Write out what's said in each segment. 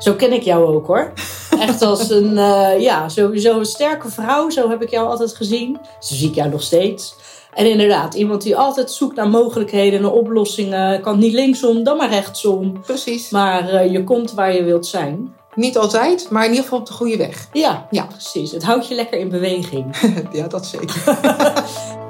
Zo ken ik jou ook hoor. Echt als een, uh, ja, sowieso een sterke vrouw. Zo heb ik jou altijd gezien. Zo zie ik jou nog steeds. En inderdaad, iemand die altijd zoekt naar mogelijkheden, naar oplossingen. Kan niet linksom, dan maar rechtsom. Precies. Maar uh, je komt waar je wilt zijn. Niet altijd, maar in ieder geval op de goede weg. Ja, ja. precies. Het houdt je lekker in beweging. ja, dat zeker.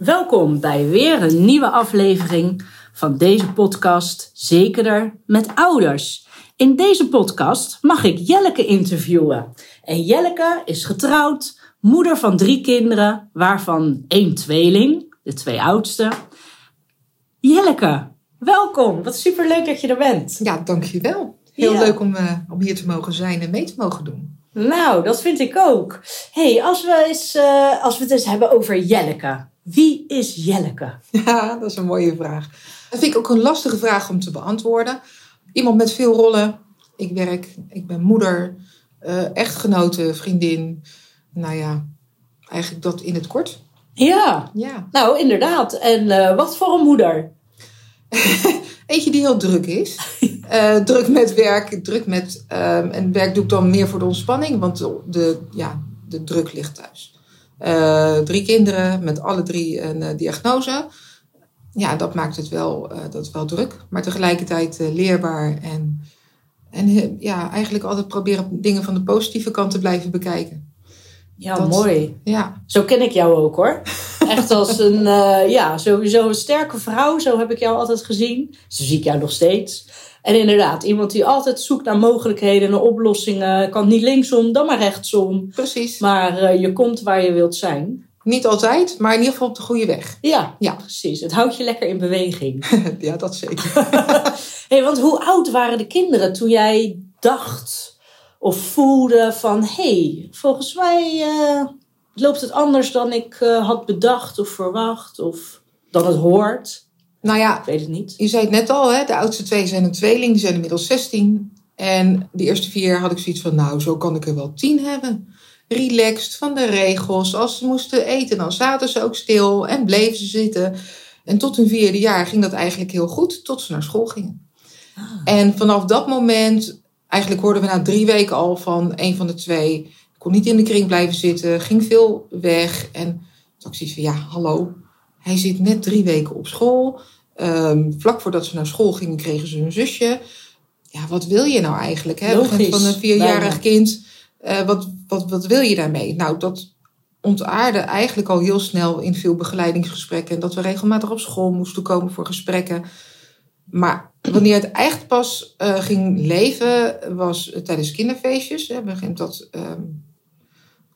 Welkom bij weer een nieuwe aflevering van deze podcast Zekerder met Ouders. In deze podcast mag ik Jelleke interviewen. En Jelleke is getrouwd, moeder van drie kinderen, waarvan één tweeling, de twee oudste. Jelleke, welkom. Wat superleuk dat je er bent. Ja, dankjewel. Heel leuk om, uh, om hier te mogen zijn en mee te mogen doen. Nou, dat vind ik ook. hey, als, we eens, uh, als we het eens hebben over Jelleke. Wie is Jelleke? Ja, dat is een mooie vraag. Dat vind ik ook een lastige vraag om te beantwoorden. Iemand met veel rollen. Ik werk, ik ben moeder, uh, echtgenote, vriendin. Nou ja, eigenlijk dat in het kort. Ja, ja. nou inderdaad. En uh, wat voor een moeder? Eentje die heel druk is. Uh, druk met werk, druk met. Uh, en werk doe ik dan meer voor de ontspanning, want de, ja, de druk ligt thuis. Uh, drie kinderen met alle drie een diagnose. Ja, dat maakt het wel, dat wel druk, maar tegelijkertijd leerbaar en, en ja, eigenlijk altijd proberen dingen van de positieve kant te blijven bekijken. Ja, dat, mooi. Ja. Zo ken ik jou ook hoor. Echt als een, uh, ja, sowieso een sterke vrouw. Zo heb ik jou altijd gezien. Zo zie ik jou nog steeds. En inderdaad, iemand die altijd zoekt naar mogelijkheden, naar oplossingen. Kan niet linksom, dan maar rechtsom. Precies. Maar uh, je komt waar je wilt zijn. Niet altijd, maar in ieder geval op de goede weg. Ja, ja. precies. Het houdt je lekker in beweging. ja, dat zeker. hey, want hoe oud waren de kinderen toen jij dacht of voelde van... hé, hey, volgens mij uh, loopt het anders dan ik uh, had bedacht of verwacht... of dan het hoort? Nou ja, ik weet het niet. Je zei het net al, hè, de oudste twee zijn een tweeling, die zijn inmiddels 16. En de eerste vier had ik zoiets van, nou, zo kan ik er wel tien hebben. Relaxed van de regels. Als ze moesten eten, dan zaten ze ook stil en bleven ze zitten. En tot hun vierde jaar ging dat eigenlijk heel goed, tot ze naar school gingen. Ah. En vanaf dat moment, eigenlijk hoorden we na drie weken al van een van de twee, kon niet in de kring blijven zitten, ging veel weg. En toen had ik van, ja, hallo, hij zit net drie weken op school. Um, vlak voordat ze naar school gingen, kregen ze een zusje. Ja, wat wil je nou eigenlijk? Hè? Logisch, van een vierjarig kind. Uh, wat, wat, wat wil je daarmee? Nou, dat ontaarde eigenlijk al heel snel in veel begeleidingsgesprekken. En dat we regelmatig op school moesten komen voor gesprekken. Maar wanneer het echt pas uh, ging leven, was tijdens kinderfeestjes. Hè, begint dat um,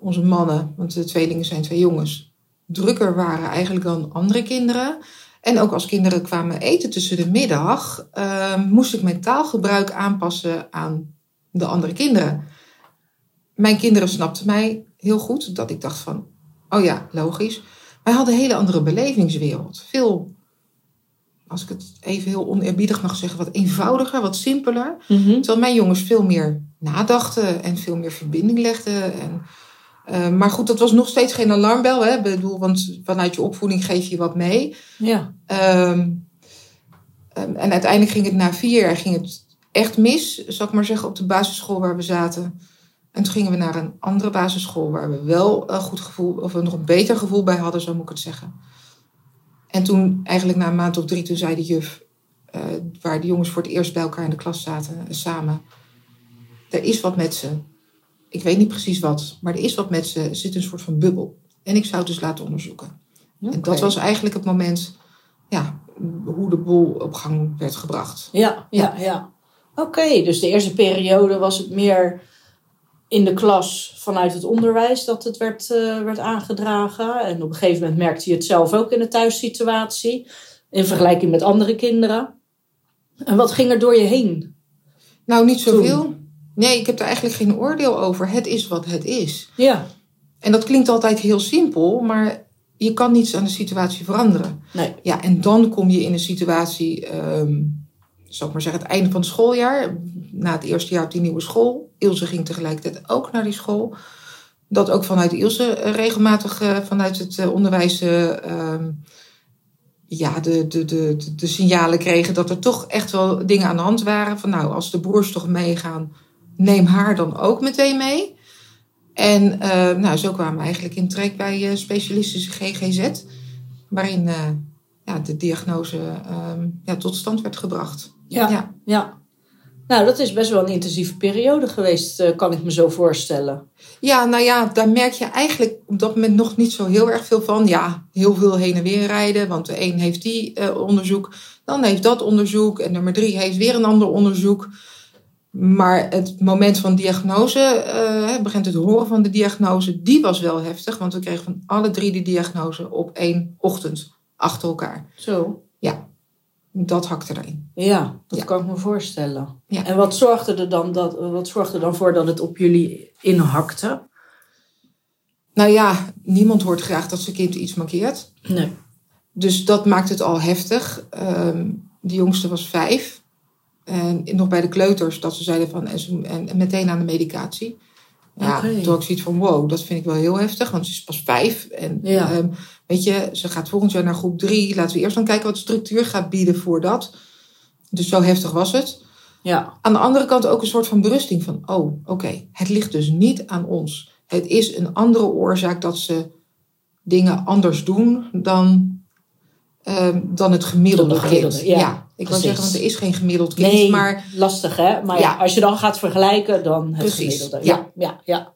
onze mannen, want de tweelingen zijn twee jongens, drukker waren eigenlijk dan andere kinderen. En ook als kinderen kwamen eten tussen de middag, uh, moest ik mijn taalgebruik aanpassen aan de andere kinderen. Mijn kinderen snapten mij heel goed, dat ik dacht van, oh ja, logisch. Wij hadden een hele andere belevingswereld. Veel, als ik het even heel oneerbiedig mag zeggen, wat eenvoudiger, wat simpeler. Mhm. Terwijl mijn jongens veel meer nadachten en veel meer verbinding legden. En, uh, maar goed, dat was nog steeds geen alarmbel. Hè? Ik bedoel, want vanuit je opvoeding geef je wat mee. Ja. Um, um, en uiteindelijk ging het na vier jaar ging het echt mis, zal ik maar zeggen, op de basisschool waar we zaten. En toen gingen we naar een andere basisschool waar we wel een goed gevoel, of nog een beter gevoel bij hadden, zo moet ik het zeggen. En toen, eigenlijk na een maand of drie, toen zei de juf, uh, waar de jongens voor het eerst bij elkaar in de klas zaten, samen. Er is wat met ze. Ik weet niet precies wat, maar er is wat met ze. Er zit een soort van bubbel. En ik zou het dus laten onderzoeken. Okay. En dat was eigenlijk het moment, ja, hoe de boel op gang werd gebracht. Ja, ja, ja. Oké, okay, dus de eerste periode was het meer in de klas vanuit het onderwijs dat het werd, eh, werd aangedragen. En op een gegeven moment merkte je het zelf ook in de thuissituatie. In vergelijking met andere kinderen. En wat ging er door je heen? Nou, niet zoveel. Nee, ik heb er eigenlijk geen oordeel over. Het is wat het is. Ja. En dat klinkt altijd heel simpel, maar je kan niets aan de situatie veranderen. Nee. Ja, en dan kom je in een situatie, ehm zal ik maar zeggen, het einde van het schooljaar. Na het eerste jaar op die nieuwe school. Ilse ging tegelijkertijd ook naar die school. Dat ook vanuit Ilse eh, regelmatig eh, vanuit het eh, onderwijs eh, ehm, ja, de, de, de, de, de signalen kregen dat er toch echt wel dingen aan de hand waren. Van nou, als de broers toch meegaan, neem haar dan ook meteen mee. En eh, nou, zo kwamen we eigenlijk in trek bij eh, specialistische GGZ. Waarin eh, ja, de diagnose ehm, ja, tot stand werd gebracht. Ja. Ja. ja. Nou, dat is best wel een intensieve periode geweest, kan ik me zo voorstellen. Ja, nou ja, daar merk je eigenlijk op dat moment nog niet zo heel erg veel van. Ja, heel veel heen en weer rijden, want de een heeft die onderzoek, dan heeft dat onderzoek en nummer drie heeft weer een ander onderzoek. Maar het moment van diagnose, eh, begint het horen van de diagnose, die was wel heftig, want we kregen van alle drie de diagnose op één ochtend achter elkaar. Zo. Dat hakte erin. Ja, dat Ja. kan ik me voorstellen. Ja. En wat zorgde, er dan dat, wat zorgde er dan voor dat het op jullie inhakte? Nou ja, niemand hoort graag dat zijn kind iets mankeert. Nee. Dus dat maakt het al heftig. Ehm de jongste was vijf. En nog bij de kleuters dat ze zeiden van en, ze- en, en meteen aan de medicatie. Ja, Oké. toen had ik zoiets van wow, dat vind ik wel heel heftig, want ze is pas vijf. En Ja. ehm, weet je, ze gaat volgend jaar naar groep drie. Laten we eerst dan kijken wat de structuur gaat bieden voor dat. Dus zo heftig was het. Ja. Aan de andere kant ook een soort van berusting van, oh, oké, het ligt dus niet aan ons. Het is een andere oorzaak dat ze dingen anders doen dan, ehm, dan het gemiddelde, Dan de gemiddelde, kind. ja, ik wil zeggen, want er is geen gemiddeld kind, Nee, maar lastig hè? Maar ja. Ja. als je dan gaat vergelijken, dan het Precies, gemiddelde. ja. ja, ja.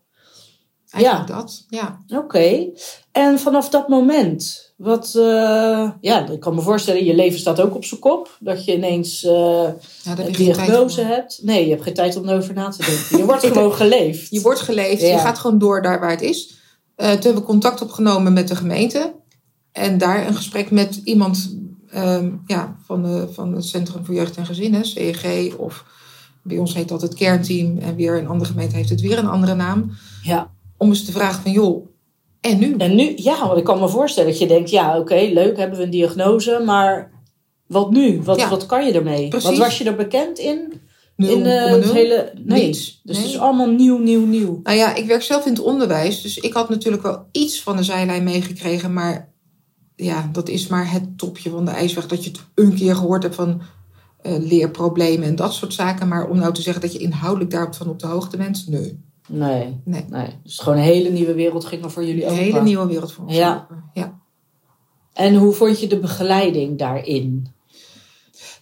eigenlijk dat. Ja. Oké. En vanaf dat moment, wat, eh, ja, ik kan me voorstellen, je leven staat ook op zijn kop. Dat je ineens eh Ja, een diagnose hebt. Nee, je hebt geen tijd om erover na te denken. Je wordt gewoon geleefd. Je wordt geleefd, Ja. je gaat gewoon door daar waar het is. Eh, toen hebben we contact opgenomen met de gemeente. En daar een gesprek met iemand ehm, ja, van, de, van het Centrum voor Jeugd en Gezinnen, CEG. Of bij ons heet dat het kernteam. En weer een andere gemeente heeft het weer een andere naam. Ja. Om eens te vragen van, joh, en nu? En nu, ja, want ik kan me voorstellen dat je denkt, ja, oké, leuk, hebben we een diagnose, maar wat nu? Wat, Ja. wat kan je ermee? Precies. Want was je er bekend in? 0,0? in eh, het hele, nee. Niets. Dus Nee. het is allemaal nieuw, nieuw, nieuw. Nou ja, ik werk zelf in het onderwijs, dus ik had natuurlijk wel iets van de zijlijn meegekregen, maar ja, dat is maar het topje van de ijsberg. Dat je het een keer gehoord hebt van eh, leerproblemen en dat soort zaken, maar om nou te zeggen dat je inhoudelijk daarvan op de hoogte bent, nee. Nee, Nee. nee. Dus gewoon een hele nieuwe wereld ging er voor jullie Een open. hele nieuwe wereld voor ons. Ja. open. ja. En hoe vond je de begeleiding daarin?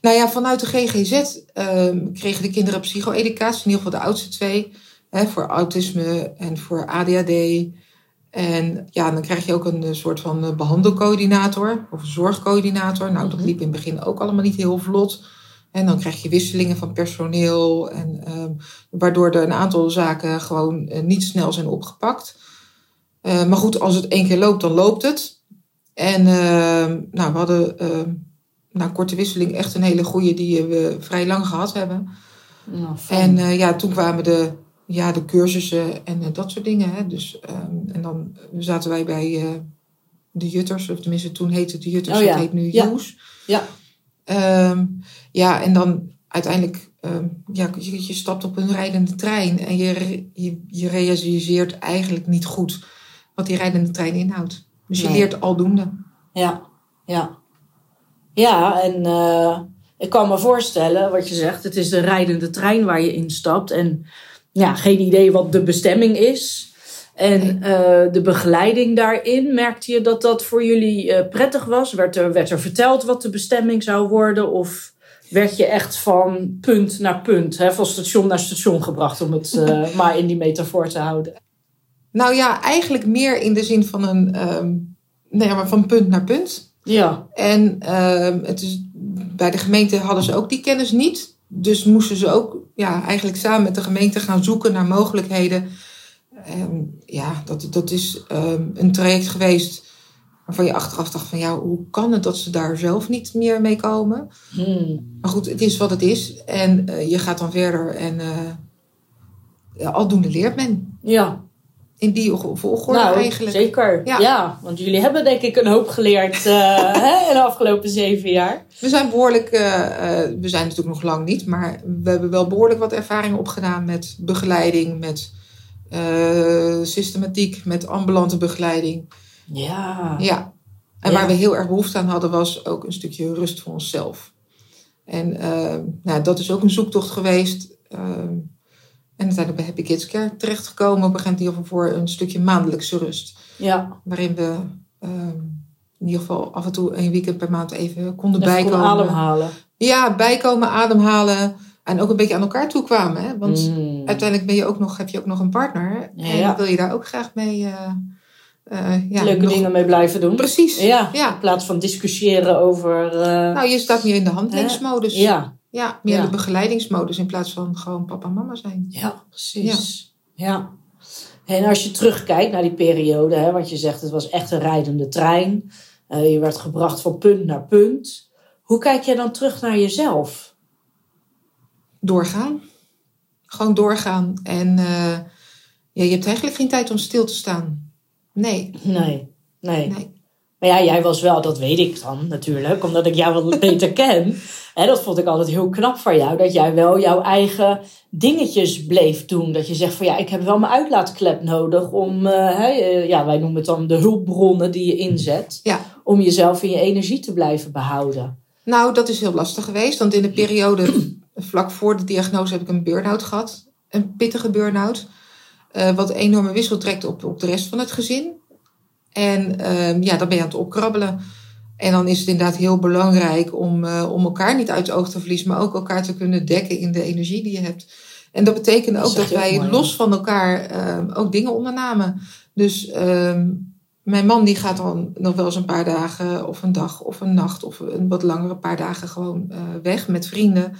Nou ja, vanuit de GGZ ehm, kregen de kinderen psycho-educatie, in ieder geval de oudste twee, hè, voor autisme en voor ADHD. En ja, dan krijg je ook een eh, soort van eh, behandelcoördinator of zorgcoördinator. Nou, dat Mhm. liep in het begin ook allemaal niet heel vlot. En dan krijg je wisselingen van personeel, en, ehm, waardoor er een aantal zaken gewoon eh, niet snel zijn opgepakt. Maar goed, als het één keer loopt, dan loopt het. En ehm, nou, we hadden ehm, na korte wisseling echt een hele goede die we vrij lang gehad hebben. Nou. En ja, toen kwamen de, ja, de cursussen en eh, dat soort dingen. Hè. Dus, ehm, en dan zaten wij bij eh, de Jutters, of tenminste toen heette het de Jutters, Oh ja, dat heet nu ja. Joes. Ja. Ehm, ja, en dan uiteindelijk, ehm, ja, je, je stapt op een rijdende trein en je, je, je realiseert eigenlijk niet goed wat die rijdende trein inhoudt. Dus je Nee. leert aldoende. Ja, ja. Ja, en eh, ik kan me voorstellen wat je zegt. Het is de rijdende trein waar je instapt. En ja, geen idee wat de bestemming is. En eh, de begeleiding daarin, merkte je dat dat voor jullie eh, prettig was? Werd er, werd er verteld wat de bestemming zou worden? Of werd je echt van punt naar punt, hè, van station naar station gebracht, om het eh, maar in die metafoor te houden? Nou ja, eigenlijk meer in de zin van een, ehm, nou ja, maar van punt naar punt. Ja, En ehm, het is, bij de gemeente hadden ze ook die kennis niet. Dus moesten ze ook ja, eigenlijk samen met de gemeente gaan zoeken naar mogelijkheden. En ja, dat, dat is ehm, een traject geweest waarvan je achteraf dacht van ja, hoe kan het dat ze daar zelf niet meer mee komen? Hmm. Maar goed, het is wat het is. En eh, je gaat dan verder en ja, aldoende leert men. Ja, In die volgorde nou, eigenlijk. zeker. Ja. Ja. want jullie hebben denk ik een hoop geleerd eh, hè, in de afgelopen zeven jaar. We zijn behoorlijk, eh, eh, we zijn natuurlijk nog lang niet, maar we hebben wel behoorlijk wat ervaring opgedaan met begeleiding, met systematiek, met ambulante begeleiding. Ja. Ja. En Ja. waar we heel erg behoefte aan hadden, was ook een stukje rust voor onszelf. En nou, dat is ook een zoektocht geweest. En uiteindelijk bij Happy Kids Care terechtgekomen op een gegeven moment voor een stukje maandelijkse rust. Ja, Waarin we ehm, in ieder geval af en toe een weekend per maand even konden even kon bijkomen. ademhalen. Ja, bijkomen, ademhalen. En ook een beetje aan elkaar toe kwamen. Hè? Want Mm. uiteindelijk ben je ook nog, heb je ook nog een partner. En Ja. wil je daar ook graag mee... eh, eh, ja, Leuke nog- dingen mee blijven doen. Precies. Ja, in plaats van discussiëren over... eh, Nou, je staat meer in de handelingsmodus. ja. Ja, meer Ja. de begeleidingsmodus in plaats van gewoon papa en mama zijn. Ja, precies. Ja. En als je terugkijkt naar die periode, hè, want je zegt het was echt een rijdende trein. Eh, je werd gebracht van punt naar punt. Hoe kijk jij dan terug naar jezelf? Doorgaan. Gewoon doorgaan. En eh, ja, je hebt eigenlijk geen tijd om stil te staan. Nee, Nee, nee. nee. Maar ja, jij was wel, dat weet ik dan natuurlijk, omdat ik jou wat beter ken. En dat vond ik altijd heel knap van jou, dat jij wel jouw eigen dingetjes bleef doen. Dat je zegt van ja, ik heb wel mijn uitlaatklep nodig om, eh, eh, ja, wij noemen het dan de hulpbronnen die je inzet. Ja. Om jezelf in je energie te blijven behouden. Nou, dat is heel lastig geweest. Want in de periode vlak voor de diagnose heb ik een burn-out gehad. Een pittige burn-out. eh, wat een enorme wissel trekt op, op de rest van het gezin. En ehm, ja, dan ben je aan het opkrabbelen. En dan is het inderdaad heel belangrijk om, eh, om elkaar niet uit het oog te verliezen. Maar ook elkaar te kunnen dekken in de energie die je hebt. En dat betekende Dat ook dat wij mooi. los van elkaar ehm, ook dingen ondernamen. Dus ehm, mijn man die gaat dan nog wel eens een paar dagen of een dag of een nacht of een wat langere paar dagen gewoon eh, weg met vrienden.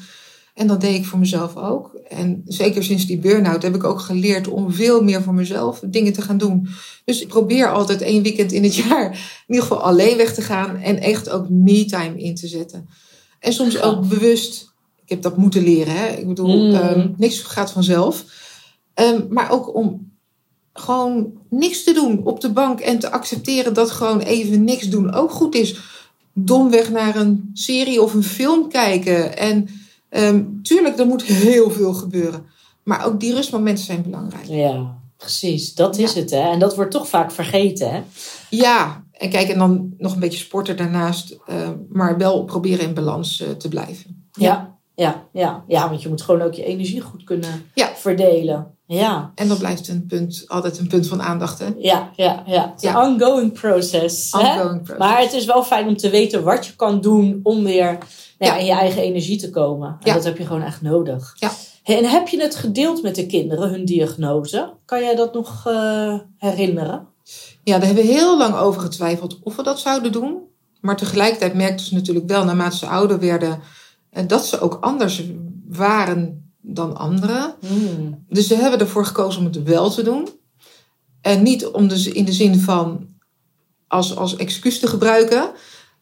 En dat deed ik voor mezelf ook. En zeker sinds die burn-out heb ik ook geleerd om veel meer voor mezelf dingen te gaan doen. Dus ik probeer altijd één weekend in het jaar in ieder geval alleen weg te gaan en echt ook me-time in te zetten. En soms ook bewust. Ik heb dat moeten leren. Hè? Ik bedoel, Mm. ehm, niks gaat vanzelf. Ehm, maar ook om gewoon niks te doen op de bank en te accepteren dat gewoon even niks doen ook goed is. Domweg naar een serie of een film kijken. En ehm, tuurlijk, er moet heel veel gebeuren. Maar ook die rustmomenten zijn belangrijk. Ja, precies. Dat is Ja. het, hè. En dat wordt toch vaak vergeten, hè. Ja, en kijk, en dan nog een beetje sporten daarnaast. eh, maar wel proberen in balans eh, te blijven. Ja, ja, ja. Ja, want je moet gewoon ook je energie goed kunnen Ja. verdelen. Ja, En dat blijft een punt, altijd een punt van aandacht. Hè? ja, ja, ja. Het is Ja. een ongoing process. hè? Ongoing process. Maar het is wel fijn om te weten wat je kan doen om weer nou ja, Ja. in je eigen energie te komen. En Ja. dat heb je gewoon echt nodig. Ja. En heb je het gedeeld met de kinderen, hun diagnose? Kan jij dat nog eh, herinneren? Ja, daar hebben we heel lang over getwijfeld of we dat zouden doen. Maar tegelijkertijd merkten ze natuurlijk wel, naarmate ze ouder werden, eh, dat ze ook anders waren dan anderen. Dus ze hebben ervoor gekozen om het wel te doen. En niet om de, in de zin van als, als excuus te gebruiken,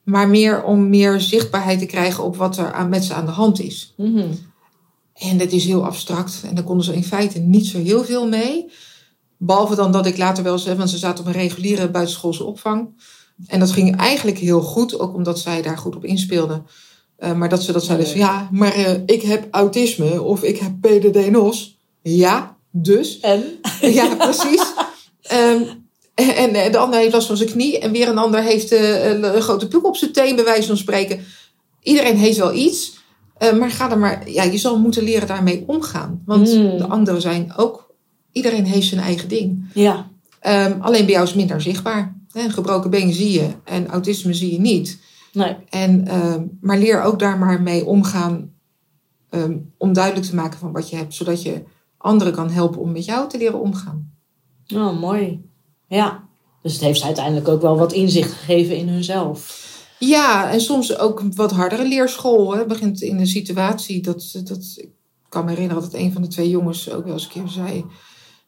maar meer om meer zichtbaarheid te krijgen op wat er aan, met ze aan de hand is. En dat is heel abstract. En daar konden ze in feite niet zo heel veel mee. Behalve dan dat ik later wel zei, want ze zaten op een reguliere buitenschoolse opvang. En dat ging eigenlijk heel goed, ook omdat zij daar goed op inspeelden. Eh, maar dat ze dat zeiden, van, ja, maar eh, ik heb autisme of ik heb PDD-NOS. Ja, dus. En? Ja, precies. Ehm, en, en de ander heeft last van zijn knie. En weer een ander heeft eh, een grote puk op zijn teen, bij wijze van spreken. Iedereen heeft wel iets. Eh, maar ga er maar, ja, je zal moeten leren daarmee omgaan. Want Hmm. de anderen zijn ook, iedereen heeft zijn eigen ding. Ja. Ehm, alleen bij jou is minder zichtbaar. Een gebroken been zie je en autisme zie je niet. Nee. En, ehm, maar leer ook daar maar mee omgaan. ehm, om duidelijk te maken van wat je hebt. Zodat je anderen kan helpen om met jou te leren omgaan. Oh, mooi. Ja. Dus het heeft ze uiteindelijk ook wel wat inzicht gegeven in hunzelf. Ja, en soms ook wat hardere leerschool. Hè. Het begint in een situatie dat, dat... Ik kan me herinneren dat een van de twee jongens ook wel eens een keer zei...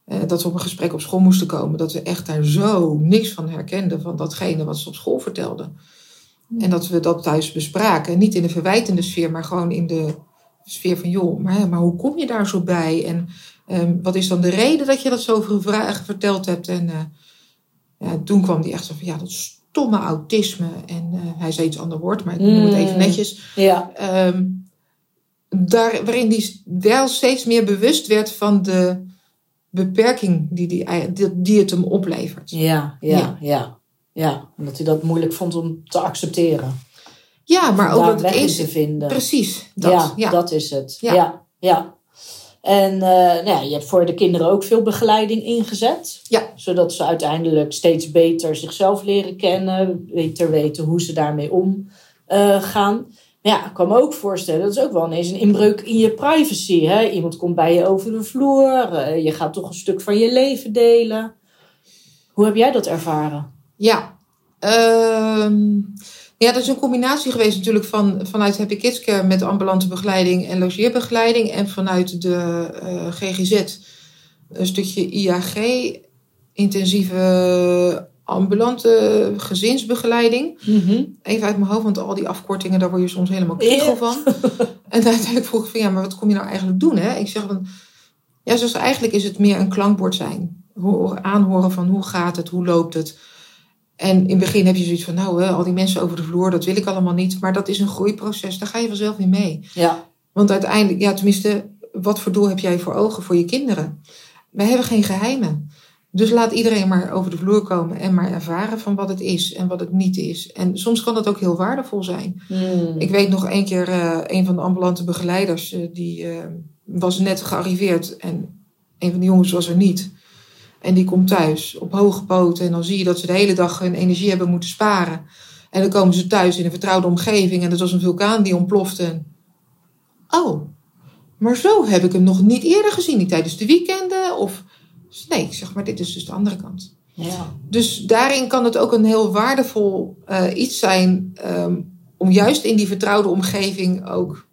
eh, dat we op een gesprek op school moesten komen. Dat we echt daar zo niks van herkenden van datgene wat ze op school vertelden. En dat we dat thuis bespraken. En niet in de verwijtende sfeer, maar gewoon in de sfeer van... joh, maar, maar hoe kom je daar zo bij? En ehm, wat is dan de reden dat je dat zo vragen verteld hebt? En eh, ja, toen kwam die echt zo van... ja, dat stomme autisme. En eh, hij zei iets ander woord, maar ik noem het even Mm. netjes. Ja, Ehm, daar, waarin hij wel steeds meer bewust werd van de beperking die, die, die, die het hem oplevert. ja, ja, Ja. ja. Ja. Omdat hij dat moeilijk vond om te accepteren. Ja, maar ook dat weg eens... te vinden. Precies, dat. ja, Ja, dat is het. Ja. Ja, ja. En eh, nou ja, je hebt voor de kinderen ook veel begeleiding ingezet. Ja. Zodat ze uiteindelijk steeds beter zichzelf leren kennen. Beter weten hoe ze daarmee omgaan. gaan. Maar ja, ik kan me ook voorstellen, dat is ook wel ineens een inbreuk in je privacy. Hè? Iemand komt bij je over de vloer. eh, je gaat toch een stuk van je leven delen. Hoe heb jij dat ervaren? Ja. Ehm, ja, dat is een combinatie geweest natuurlijk van, vanuit Happy Kids Care met ambulante begeleiding en logeerbegeleiding. En vanuit de eh, GGZ een stukje IAG, intensieve ambulante gezinsbegeleiding. Even uit mijn hoofd, want al die afkortingen, daar word je soms helemaal kriegel van. En uiteindelijk vroeg ik van, ja, maar wat kom je nou eigenlijk doen? Hè? Ik zeg van, ja, zoals eigenlijk is het meer een klankbord zijn. Aanhoren van hoe gaat het, hoe loopt het. En in het begin heb je zoiets van, nou, al die mensen over de vloer, dat wil ik allemaal niet. Maar dat is een groeiproces, daar ga je vanzelf in mee. Ja, Want uiteindelijk, ja, tenminste, wat voor doel heb jij voor ogen voor je kinderen? Wij hebben geen geheimen. Dus laat iedereen maar over de vloer komen en maar ervaren van wat het is en wat het niet is. En soms kan dat ook heel waardevol zijn. Hmm. Ik weet nog één keer, eh, een van de ambulante begeleiders, eh, die eh, was net gearriveerd en een van de jongens was er niet. En die komt thuis op hoge poten en dan zie je dat ze de hele dag hun energie hebben moeten sparen. En dan komen ze thuis in een vertrouwde omgeving en dat was een vulkaan die ontplofte. Oh, maar zo heb ik hem nog niet eerder gezien, niet tijdens de weekenden of... Nee, zeg maar, dit is dus de andere kant. ja. Dus daarin kan het ook een heel waardevol eh, iets zijn ehm, om juist in die vertrouwde omgeving ook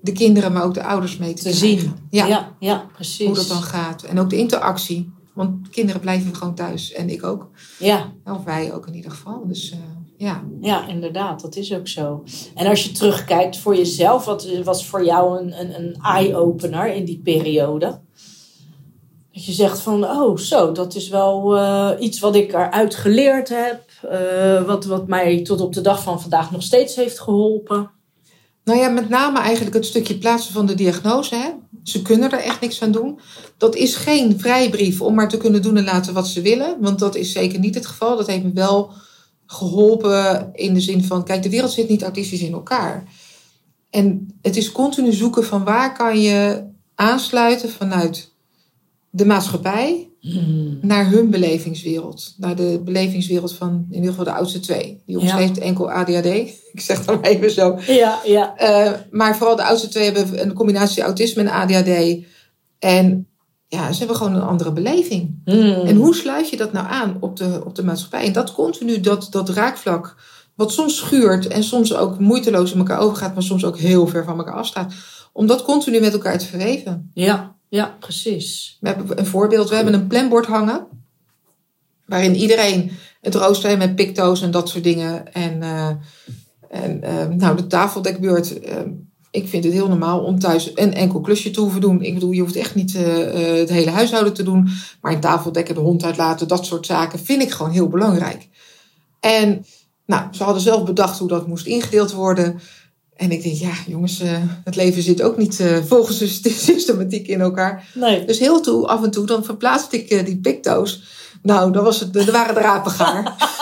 de kinderen, maar ook de ouders mee te, te zien. Ja, ja, ja, precies. hoe dat dan gaat. En ook de interactie. Want kinderen blijven gewoon thuis. En ik ook. Ja, Of wij ook in ieder geval. Dus eh, ja. ja, inderdaad, dat is ook zo. En als je terugkijkt voor jezelf, wat was voor jou een, een, een eye-opener in die periode? Dat je zegt van, oh zo, dat is wel eh, iets wat ik eruit geleerd heb. eh, wat, wat mij tot op de dag van vandaag nog steeds heeft geholpen. Nou ja, met name eigenlijk het stukje plaatsen van de diagnose. Hè. Ze kunnen er echt niks aan doen. Dat is geen vrijbrief om maar te kunnen doen en laten wat ze willen. Want dat is zeker niet het geval. Dat heeft me wel geholpen in de zin van... Kijk, de wereld zit niet autistisch in elkaar. En het is continu zoeken van waar kan je aansluiten vanuit de maatschappij naar hun belevingswereld. Naar de belevingswereld van in ieder geval de oudste twee. Die jongens Ja. heeft enkel ADHD. Ik zeg dan maar even zo. Ja, ja. Eh, maar vooral de oudste twee hebben een combinatie autisme en ADHD. En ja, ze hebben gewoon een andere beleving. Hmm. En hoe sluit je dat nou aan op de, op de maatschappij? En dat continu, dat, dat raakvlak, wat soms schuurt en soms ook moeiteloos in elkaar overgaat, maar soms ook heel ver van elkaar afstaat. Om dat continu met elkaar te verweven. Ja, ja, precies. We hebben een voorbeeld, we hebben een planbord hangen. Waarin iedereen het rooster met picto's en dat soort dingen. En, eh, en eh, nou, de tafeldekbeurt. eh, ik vind het heel normaal om thuis een enkel klusje te hoeven doen. Ik bedoel, je hoeft echt niet het hele huishouden te doen. Maar een tafeldekken, de hond uitlaten, dat soort zaken vind ik gewoon heel belangrijk. En nou, ze hadden zelf bedacht hoe dat moest ingedeeld worden. En ik denk, ja jongens, eh, het leven zit ook niet eh, volgens de systematiek in elkaar. Nee. Dus heel toe, af en toe, dan verplaatste ik eh, die picto's. Nou, dan was het, er waren de rapen gaar.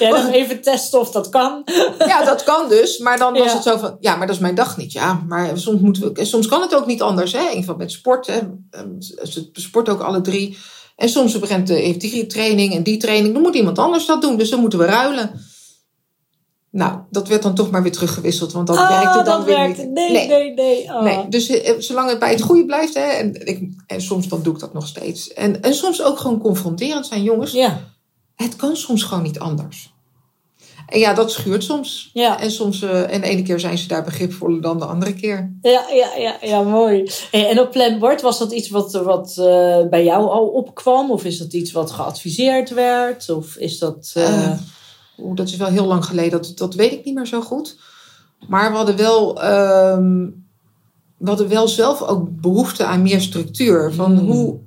Ja, dan even testen of dat kan. ja, dat kan dus. Maar dan was Ja. het zo van, ja, maar dat is mijn dag niet. Ja, maar soms, moeten we, en soms kan het ook niet anders. Hè? In geval met sport. Hè? Ehm, Ze sporten ook alle drie. En soms begint, heeft die training en die training. Dan moet iemand anders dat doen. Dus dan moeten we ruilen. Nou, dat werd dan toch maar weer teruggewisseld. Want dat Ah, werkte dan dat weer werkte. niet. Nee, nee, nee. Oh. Nee, dus eh, zolang het bij het goede blijft. Hè, en, ik, en soms dan doe ik dat nog steeds. En, en soms ook gewoon confronterend zijn. Jongens, Ja, het kan soms gewoon niet anders. En ja, dat schuurt soms. Ja. En, soms uh, en de ene keer zijn ze daar begripvoller dan de andere keer. Ja, ja, ja, ja mooi. En op planbord, was dat iets wat, wat uh, bij jou al opkwam? Of is dat iets wat geadviseerd werd? Of is dat... Uh... Oeh, dat is wel heel lang geleden. Dat, dat weet ik niet meer zo goed. Maar we hadden wel... Um, we hadden wel zelf ook behoefte aan meer structuur. Van Hmm. hoe...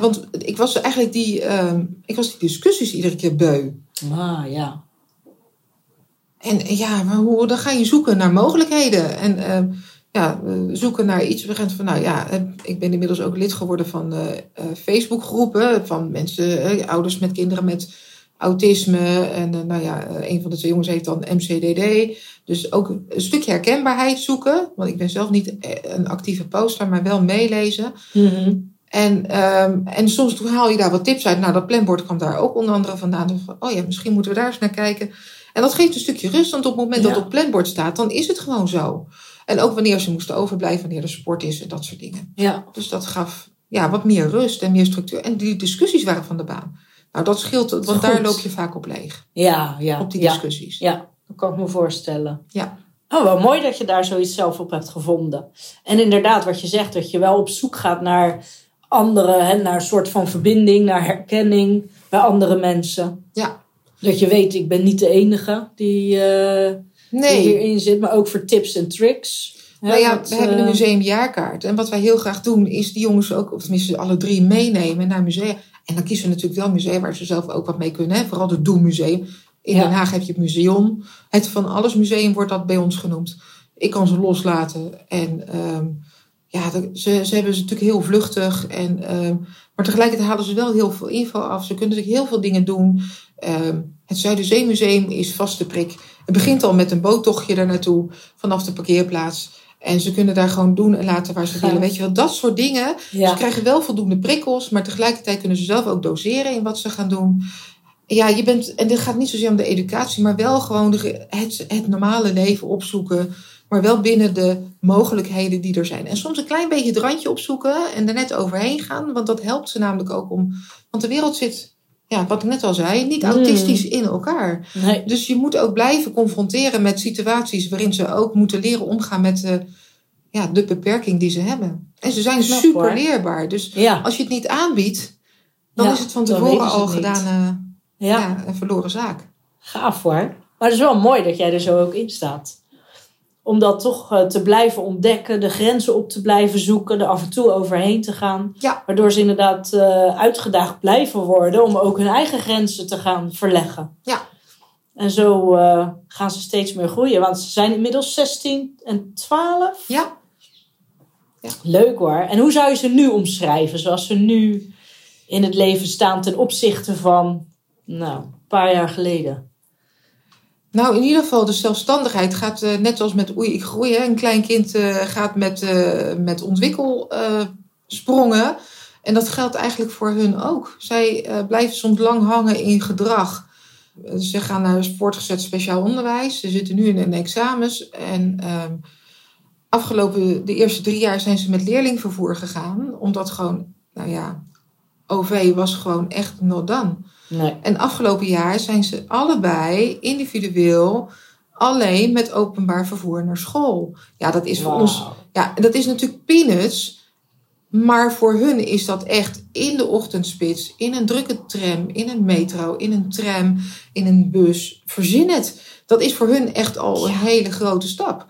want ik was eigenlijk die, ehm, ik was die discussies iedere keer beu. Ah, ja. En ja, maar hoe, dan ga je zoeken naar mogelijkheden. En uh, ja, zoeken naar iets. We gaan van, nou ja, ik ben inmiddels ook lid geworden van uh, uh, Facebookgroepen. Van mensen, ouders met kinderen met autisme. En nou ja, een van de twee jongens heeft dan MCDD. Dus ook een stukje herkenbaarheid zoeken. Want ik ben zelf niet een actieve poster, maar wel meelezen. Mm -hmm. En, um, en soms haal je daar wat tips uit. Nou, dat planbord kwam daar ook onder andere vandaan. Van, oh ja, misschien moeten we daar eens naar kijken. En dat geeft een stukje rust, want op het moment ja. dat het op planbord staat, dan is het gewoon zo. En ook wanneer ze moesten overblijven, wanneer er sport is en dat soort dingen. Ja. Dus dat gaf ja, wat meer rust en meer structuur. En die discussies waren van de baan. Nou, dat scheelt, want Goed. daar loop je vaak op leeg. Ja, ja. Op die discussies. Ja, dat kan ik me voorstellen. Ja. Oh, wel mooi dat je daar zoiets zelf op hebt gevonden. En inderdaad, wat je zegt, dat je wel op zoek gaat naar anderen, hè, naar een soort van verbinding, naar herkenning bij andere mensen. Ja. Dat je weet, ik ben niet de enige die, uh, nee. die hierin zit, maar ook voor tips en tricks. Nou ja, we hebben een museumjaarkaart. En wat wij heel graag doen, is die jongens ook, of tenminste alle drie, meenemen naar musea. En dan kiezen we natuurlijk wel musea waar ze zelf ook wat mee kunnen. Hè? Vooral het Doelmuseum. In Ja. Den Haag heb je het museum. Het Van Alles Museum wordt dat bij ons genoemd. Ik kan ze loslaten. En ehm, ja, ze, ze hebben ze natuurlijk heel vluchtig. En, ehm, maar tegelijkertijd halen ze wel heel veel info af. Ze kunnen natuurlijk heel veel dingen doen. Ehm, het Zuiderzeemuseum is vaste prik. Het begint al met een boottochtje daar naartoe. Vanaf de parkeerplaats. En ze kunnen daar gewoon doen en laten waar ze Gaaf. willen. Weet je wel, dat soort dingen. Ze krijgen wel voldoende prikkels, maar tegelijkertijd kunnen ze zelf ook doseren in wat ze gaan doen. Ja, je bent, en dit gaat niet zozeer om de educatie, maar wel gewoon de, het, het normale leven opzoeken. Maar wel binnen de mogelijkheden die er zijn. En soms een klein beetje het randje opzoeken en er net overheen gaan. Want dat helpt ze namelijk ook om. Want de wereld zit, ja, wat ik net al zei, niet Mm. autistisch in elkaar. Nee. Dus je moet ook blijven confronteren met situaties waarin ze ook moeten leren omgaan met de, ja, de beperking die ze hebben. En ze zijn super hoor. leerbaar. Dus Ja. als je het niet aanbiedt, dan Ja, is het van tevoren al gedaan eh, Ja. ja. een verloren zaak. Gaaf hoor. Maar het is wel mooi dat jij er zo ook in staat. Om dat toch eh, te blijven ontdekken, de grenzen op te blijven zoeken, er af en toe overheen te gaan. Ja. Waardoor ze inderdaad eh, uitgedaagd blijven worden om ook hun eigen grenzen te gaan verleggen. Ja. En zo eh, gaan ze steeds meer groeien. Want ze zijn inmiddels 16 en 12. Ja, Leuk hoor. En hoe zou je ze nu omschrijven? Zoals ze nu in het leven staan ten opzichte van, nou, een paar jaar geleden. Nou, in ieder geval, de zelfstandigheid gaat eh, net als met oei, ik groei. Hè. Een klein kind eh, gaat met, eh met ontwikkelsprongen. en dat geldt eigenlijk voor hun ook. Zij blijven soms lang hangen in gedrag. Ze gaan naar voortgezet speciaal onderwijs. Ze zitten nu in een examens. En ehm, afgelopen, de eerste drie jaar zijn ze met leerlingvervoer gegaan. Omdat gewoon, nou ja, OV was gewoon echt not done. Nee. En afgelopen jaar zijn ze allebei individueel alleen met openbaar vervoer naar school. Ja, dat is voor ons. Ja, dat is natuurlijk peanuts. Maar voor hun is dat echt in de ochtendspits, in een drukke tram, in een metro, in een tram, in een bus. Verzin het. Dat is voor hun echt al een hele grote stap.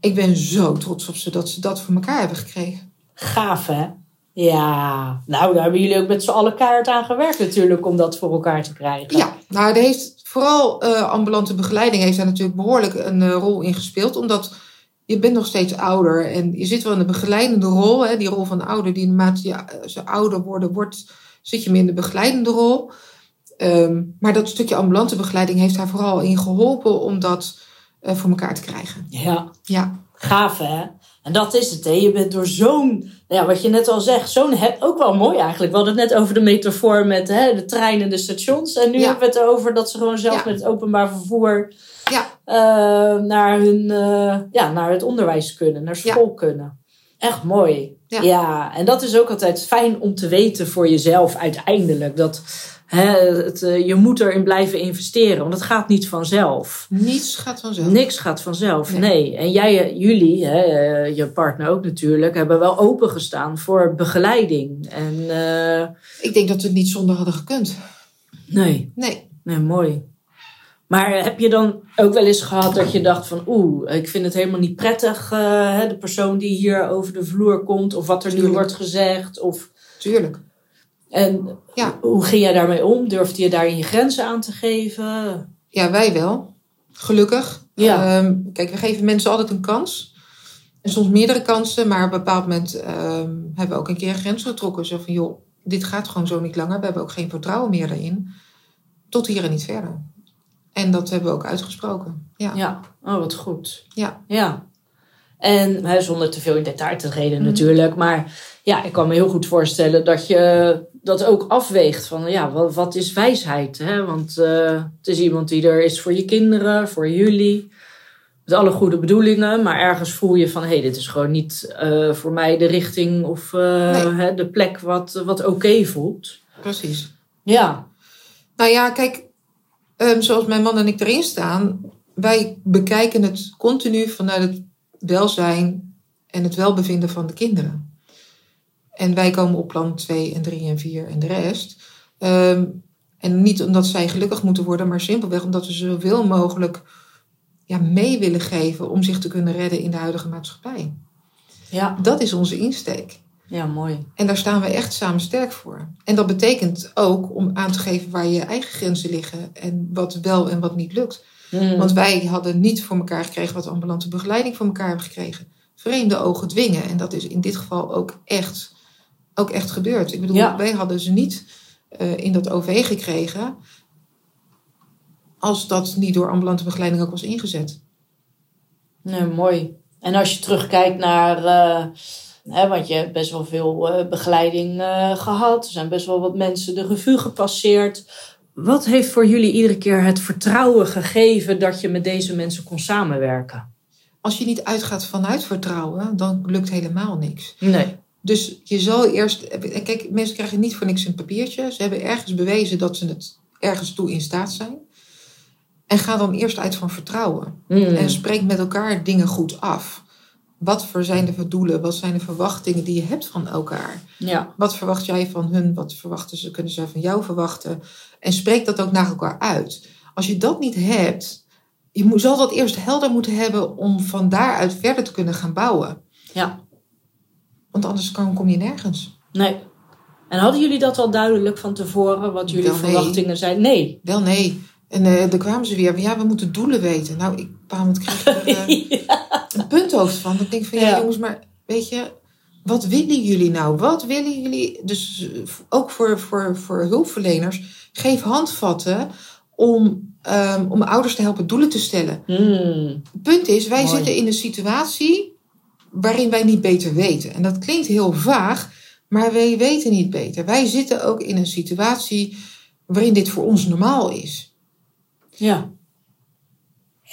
Ik ben zo trots op ze dat ze dat voor elkaar hebben gekregen. Gaaf, hè? Ja, nou, daar hebben jullie ook met z'n allen kaart aan gewerkt natuurlijk om dat voor elkaar te krijgen. Ja, nou, daar heeft vooral eh, ambulante begeleiding heeft daar natuurlijk behoorlijk een eh, rol in gespeeld. Omdat je bent nog steeds ouder en je zit wel in de begeleidende rol. Hè, die rol van ouder, die naarmate je, eh, ze ouder worden, wordt, zit je meer in de begeleidende rol. Ehm, maar dat stukje ambulante begeleiding heeft daar vooral in geholpen om dat voor elkaar te krijgen. Ja, Ja, gaaf, hè? En dat is het, hè? Je bent door zo'n, ja, wat je net al zegt, zo'n, ook wel mooi eigenlijk. We hadden het net over de metafoor met hè, de treinen en de stations. En nu Ja. hebben we het over dat ze gewoon zelf Ja. met het openbaar vervoer ja, eh, naar, hun, eh, ja, naar het onderwijs kunnen, naar school kunnen. Echt mooi. Ja. en dat is ook altijd fijn om te weten voor jezelf uiteindelijk. Dat het, eh, je moet erin blijven investeren, want het gaat niet vanzelf. Niets gaat vanzelf. Niks gaat vanzelf, Nee. nee. En jij, eh, jullie, eh, je partner ook natuurlijk, hebben wel opengestaan voor begeleiding. En Ik denk dat we het niet zonder hadden gekund. nee, Nee. nee, mooi. Maar heb je dan ook wel eens gehad dat je dacht van oeh, ik vind het helemaal niet prettig, de persoon die hier over de vloer komt, of wat er nu wordt gezegd, of Tuurlijk. En Ja. hoe ging jij daarmee om? Durfde je daarin je grenzen aan te geven? Ja, wij wel. Gelukkig. Ja. Ehm, kijk, we geven mensen altijd een kans. En soms meerdere kansen. Maar op een bepaald moment ehm, hebben we ook een keer een grens getrokken. Zo van, joh, dit gaat gewoon zo niet langer. We hebben ook geen vertrouwen meer daarin. Tot hier en niet verder. En dat hebben we ook uitgesproken. Ja. Ja, oh wat goed. Ja. Ja. En hè, zonder te veel in detail te treden Mhm. natuurlijk. Maar ja, ik kan me heel goed voorstellen dat je dat ook afweegt. Van ja, wat, wat is wijsheid? Hè? Want eh, het is iemand die er is voor je kinderen, voor jullie. Met alle goede bedoelingen. Maar ergens voel je van hé, hey, dit is gewoon niet eh, voor mij de richting of eh, Nee. hè, de plek wat, wat oké voelt. Precies. Ja. Nou ja, kijk, ehm, zoals mijn man en ik erin staan, wij bekijken het continu vanuit het welzijn en het welbevinden van de kinderen. En wij komen op plan 2 en 3 en 4 en de rest. Ehm, en niet omdat zij gelukkig moeten worden, maar simpelweg omdat we zoveel mogelijk ja, mee willen geven om zich te kunnen redden in de huidige maatschappij. Ja. Dat is onze insteek. ja, mooi. En daar staan we echt samen sterk voor. En dat betekent ook om aan te geven waar je eigen grenzen liggen en wat wel en wat niet lukt. Mm. Want wij hadden niet voor elkaar gekregen wat ambulante begeleiding voor elkaar hebben gekregen. Vreemde ogen dwingen. En dat is in dit geval ook echt, ook echt gebeurd. Ik bedoel, Ja. wij hadden ze niet eh, in dat OV gekregen als dat niet door ambulante begeleiding ook was ingezet. Nee, mooi. En als je terugkijkt naar, eh, hè, want je hebt best wel veel eh, begeleiding eh, gehad. Er zijn best wel wat mensen de revue gepasseerd. Wat heeft voor jullie iedere keer het vertrouwen gegeven dat je met deze mensen kon samenwerken? Als je niet uitgaat vanuit vertrouwen, dan lukt helemaal niks. Nee. Dus je zal eerst. Kijk, mensen krijgen niet voor niks een papiertje. Ze hebben ergens bewezen dat ze het ergens toe in staat zijn. En ga dan eerst uit van vertrouwen. Mm. En spreek met elkaar dingen goed af. Wat voor zijn de doelen? Wat zijn de verwachtingen die je hebt van elkaar? Ja. Wat verwacht jij van hun? Wat verwachten ze, kunnen zij van jou verwachten? En spreek dat ook naar elkaar uit. Als je dat niet hebt, je moet, zal dat eerst helder moeten hebben om van daaruit verder te kunnen gaan bouwen. Ja. Want anders kan, kom je nergens. Nee. En hadden jullie dat al duidelijk van tevoren, wat jullie Wel, nee. verwachtingen zijn? Nee. Wel nee. En eh daar kwamen ze weer. van, Ja, we moeten doelen weten. Nou, ik, moment kreeg er eh, een punthoofd van. Ik denk van, ja, Ja. jongens, maar weet je, wat willen jullie nou? Wat willen jullie? Dus eh, ook voor, voor, voor hulpverleners, geef handvatten om, ehm, om ouders te helpen doelen te stellen. Het punt is, wij Mooi. zitten in een situatie waarin wij niet beter weten. En dat klinkt heel vaag, maar wij weten niet beter. Wij zitten ook in een situatie waarin dit voor ons normaal is. Ja.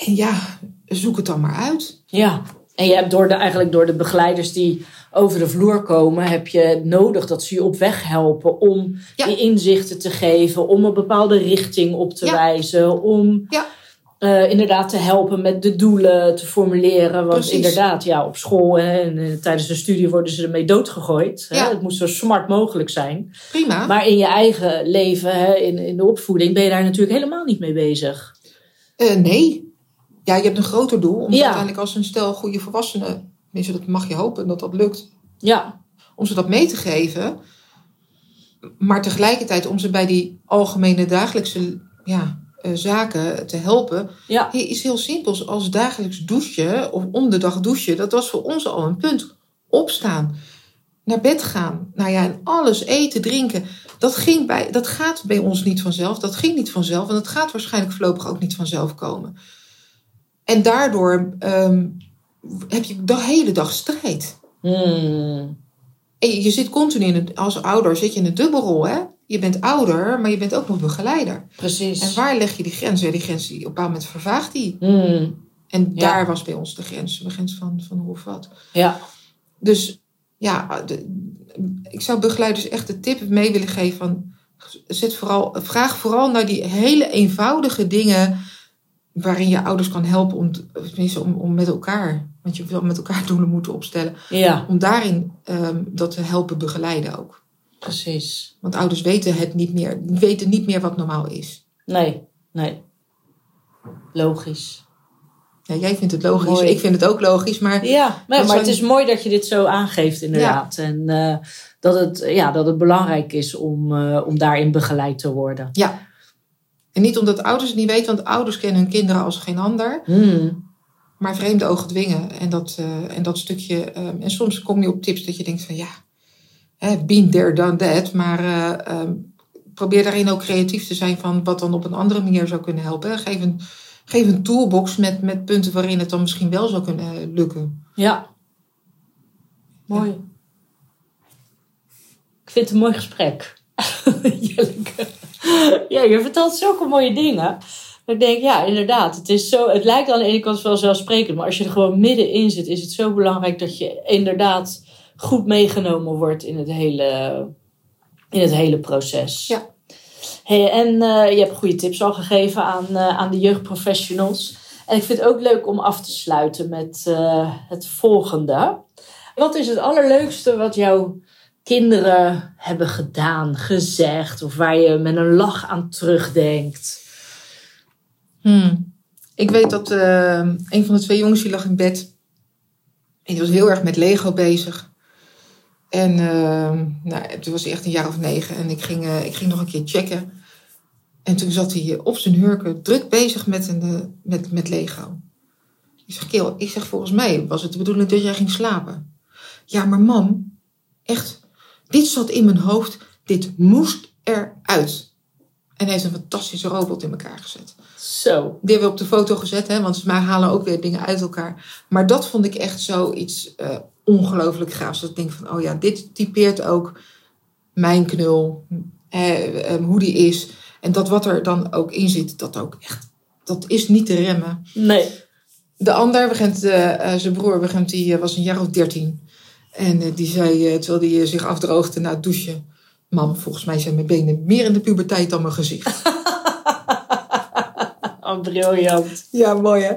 En ja, zoek het dan maar uit. Ja, en je hebt door de, eigenlijk door de begeleiders die over de vloer komen, heb je nodig dat ze je op weg helpen om Ja. die inzichten te geven, om een bepaalde richting op te Ja. wijzen, om Ja. Eh, inderdaad te helpen met de doelen te formuleren. Want Precies. inderdaad, ja, op school hè, en eh, tijdens de studie worden ze ermee doodgegooid. Hè? Ja. Het moet zo smart mogelijk zijn. Prima. Maar in je eigen leven, hè, in, in de opvoeding, ben je daar natuurlijk helemaal niet mee bezig. Eh, nee. Ja, je hebt een groter doel. Om Ja. uiteindelijk als een stel goede volwassenen, tenminste dat mag je hopen dat dat lukt, Ja, om ze dat mee te geven. Maar tegelijkertijd om ze bij die algemene dagelijkse ja, eh, zaken te helpen. ja, is heel simpel. Als dagelijks douchen of om de dag douchen, dat was voor ons al een punt. Opstaan, naar bed gaan, nou ja, en alles eten, drinken. Dat, ging bij, dat gaat bij ons niet vanzelf. Dat ging niet vanzelf. En dat gaat waarschijnlijk voorlopig ook niet vanzelf komen. En daardoor ehm, heb je de hele dag strijd. Hmm. En je, je zit continu in een, als ouder zit je in een dubbelrol. Hè? Je bent ouder, maar je bent ook nog begeleider. precies. En waar leg je die grens? Ja, die grens die, op een bepaald moment vervaagt die. Hmm. En Ja. daar was bij ons de grens, de grens van, van hoe of wat. Ja, Dus ja, de- ik zou begeleiders echt de tip mee willen geven van Zet vooral, vraag vooral naar die hele eenvoudige dingen waarin je ouders kan helpen om, tenminste om, om met elkaar, want je wil met elkaar doelen moeten opstellen, Ja, om daarin ehm, dat te helpen begeleiden ook. Precies. Want ouders weten het niet meer, weten niet meer wat normaal is. Nee, nee. Logisch. Ja, jij vindt het logisch, Mooi. ik vind het ook logisch, maar Ja, maar, het is mooi dat je dit zo aangeeft, inderdaad. En eh, dat, het, ja, dat het belangrijk is om, eh, om daarin begeleid te worden. ja. En niet omdat ouders het niet weten, want ouders kennen hun kinderen als geen ander. Hmm. Maar vreemde ogen dwingen en dat, eh, en dat stukje. ehm, en soms kom je op tips dat je denkt van ja, hè, been there, done that. Maar eh, ehm, probeer daarin ook creatief te zijn van wat dan op een andere manier zou kunnen helpen. Geef een, geef een toolbox met, met punten waarin het dan misschien wel zou kunnen lukken. Ja. Mooi. Ik vind het een mooi gesprek. Jelleke. Ja, je vertelt zulke mooie dingen. Dat ik denk, ja, inderdaad. Het, is zo, het lijkt aan de ene kant wel zelfsprekend. Maar als je er gewoon middenin zit, is het zo belangrijk dat je inderdaad goed meegenomen wordt in het hele, in het hele proces. Ja. Hey, en eh, je hebt goede tips al gegeven aan, eh, aan de jeugdprofessionals. En ik vind het ook leuk om af te sluiten met eh, het volgende. Wat is het allerleukste wat jouw kinderen hebben gedaan, gezegd, of waar je met een lach aan terugdenkt? Hmm. Ik weet dat een van de twee jongens die lag in bed. En die was heel erg met Lego bezig. En uh, nou, toen was hij echt een jaar of negen. En ik ging, eh, ik ging nog een keer checken. En toen zat hij op zijn hurken druk bezig met, een, eh, met, met Lego. Ik zeg, Keel, ik zeg volgens mij was het de bedoeling dat jij ging slapen. Ja, maar mam, echt, dit zat in mijn hoofd. Dit moest eruit. En hij heeft een fantastische robot in elkaar gezet. Zo. Die hebben we op de foto gezet, hè, want ze halen ook weer dingen uit elkaar. Maar dat vond ik echt zoiets uh, ongelooflijk gaafs. Dat ik denk van, oh ja, dit typeert ook mijn knul, eh, eh, hoe die is. En dat wat er dan ook in zit, dat ook echt, dat is niet te remmen. Nee. De ander, begint, uh, zijn broer, begint, die was een jaar of dertien. En die zei, terwijl hij zich afdroogde na het douchen... Mam, volgens mij zijn mijn benen meer in de puberteit dan mijn gezicht. Oh, briljant. Ja, mooi hè.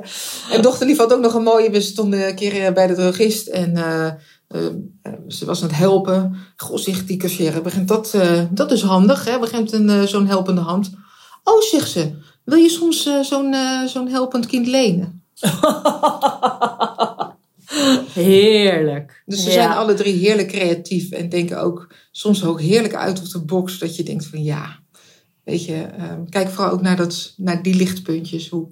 En dochterlief had ook nog een mooie. We stonden een keer bij de drogist en uh, uh, ze was aan het helpen. Goh, zegt die cashier, begint dat, uh, dat is handig hè, begint een zo'n helpende hand. Oh, zegt ze, wil je soms zo'n zo'n helpend kind lenen? Heerlijk. Dus ze ja. zijn alle drie heerlijk creatief en denken ook soms ook heerlijk uit of de box. Dat je denkt van ja, weet je, uh, kijk vooral ook naar, dat, naar die lichtpuntjes. Hoe,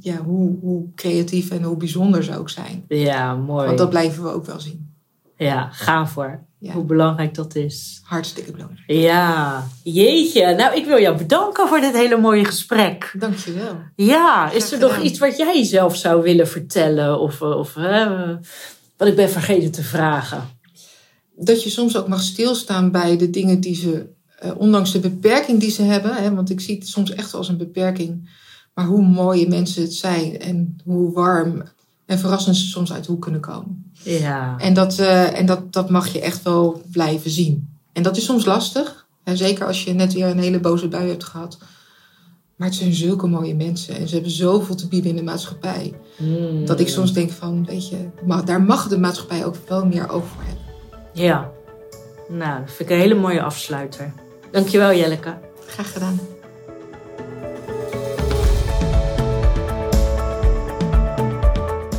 ja, hoe, hoe creatief en hoe bijzonder ze ook zijn. Ja, mooi. Want dat blijven we ook wel zien. Ja, ga voor. Ja. Hoe belangrijk dat is. Hartstikke belangrijk. Ja, jeetje. Nou, ik wil jou bedanken voor dit hele mooie gesprek. Dankjewel. Ja, is er nog iets wat jij zelf zou willen vertellen? Of, of uh, wat ik ben vergeten te vragen? Dat je soms ook mag stilstaan bij de dingen die ze, uh, ondanks de beperking die ze hebben. Hè, want ik zie het soms echt als een beperking. Maar hoe mooie mensen het zijn en hoe warm en verrassend ze soms uit de hoek kunnen komen. Ja. En, dat, uh, en dat, dat mag je echt wel blijven zien. En dat is soms lastig. Hè, zeker als je net weer een hele boze bui hebt gehad. Maar het zijn zulke mooie mensen. En ze hebben zoveel te bieden in de maatschappij. Mm. Dat ik soms denk van, weet je, maar daar mag de maatschappij ook wel meer over hebben. Ja. Nou, dat vind ik een hele mooie afsluiter. Dankjewel Jelleke. Graag gedaan.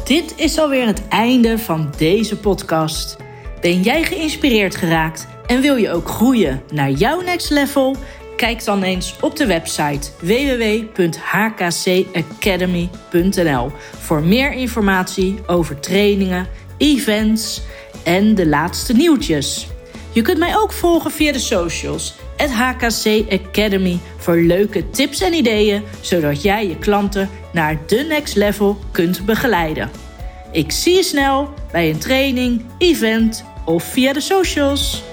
Dit is alweer het einde van deze podcast. Ben jij geïnspireerd geraakt en wil je ook groeien naar jouw next level? Kijk dan eens op de website www.hkcacademy.nl voor meer informatie over trainingen, events en de laatste nieuwtjes. Je kunt mij ook volgen via de socials, het HKC Academy, voor leuke tips en ideeën, zodat jij je klanten naar de next level kunt begeleiden. Ik zie je snel bij een training, event of via de socials.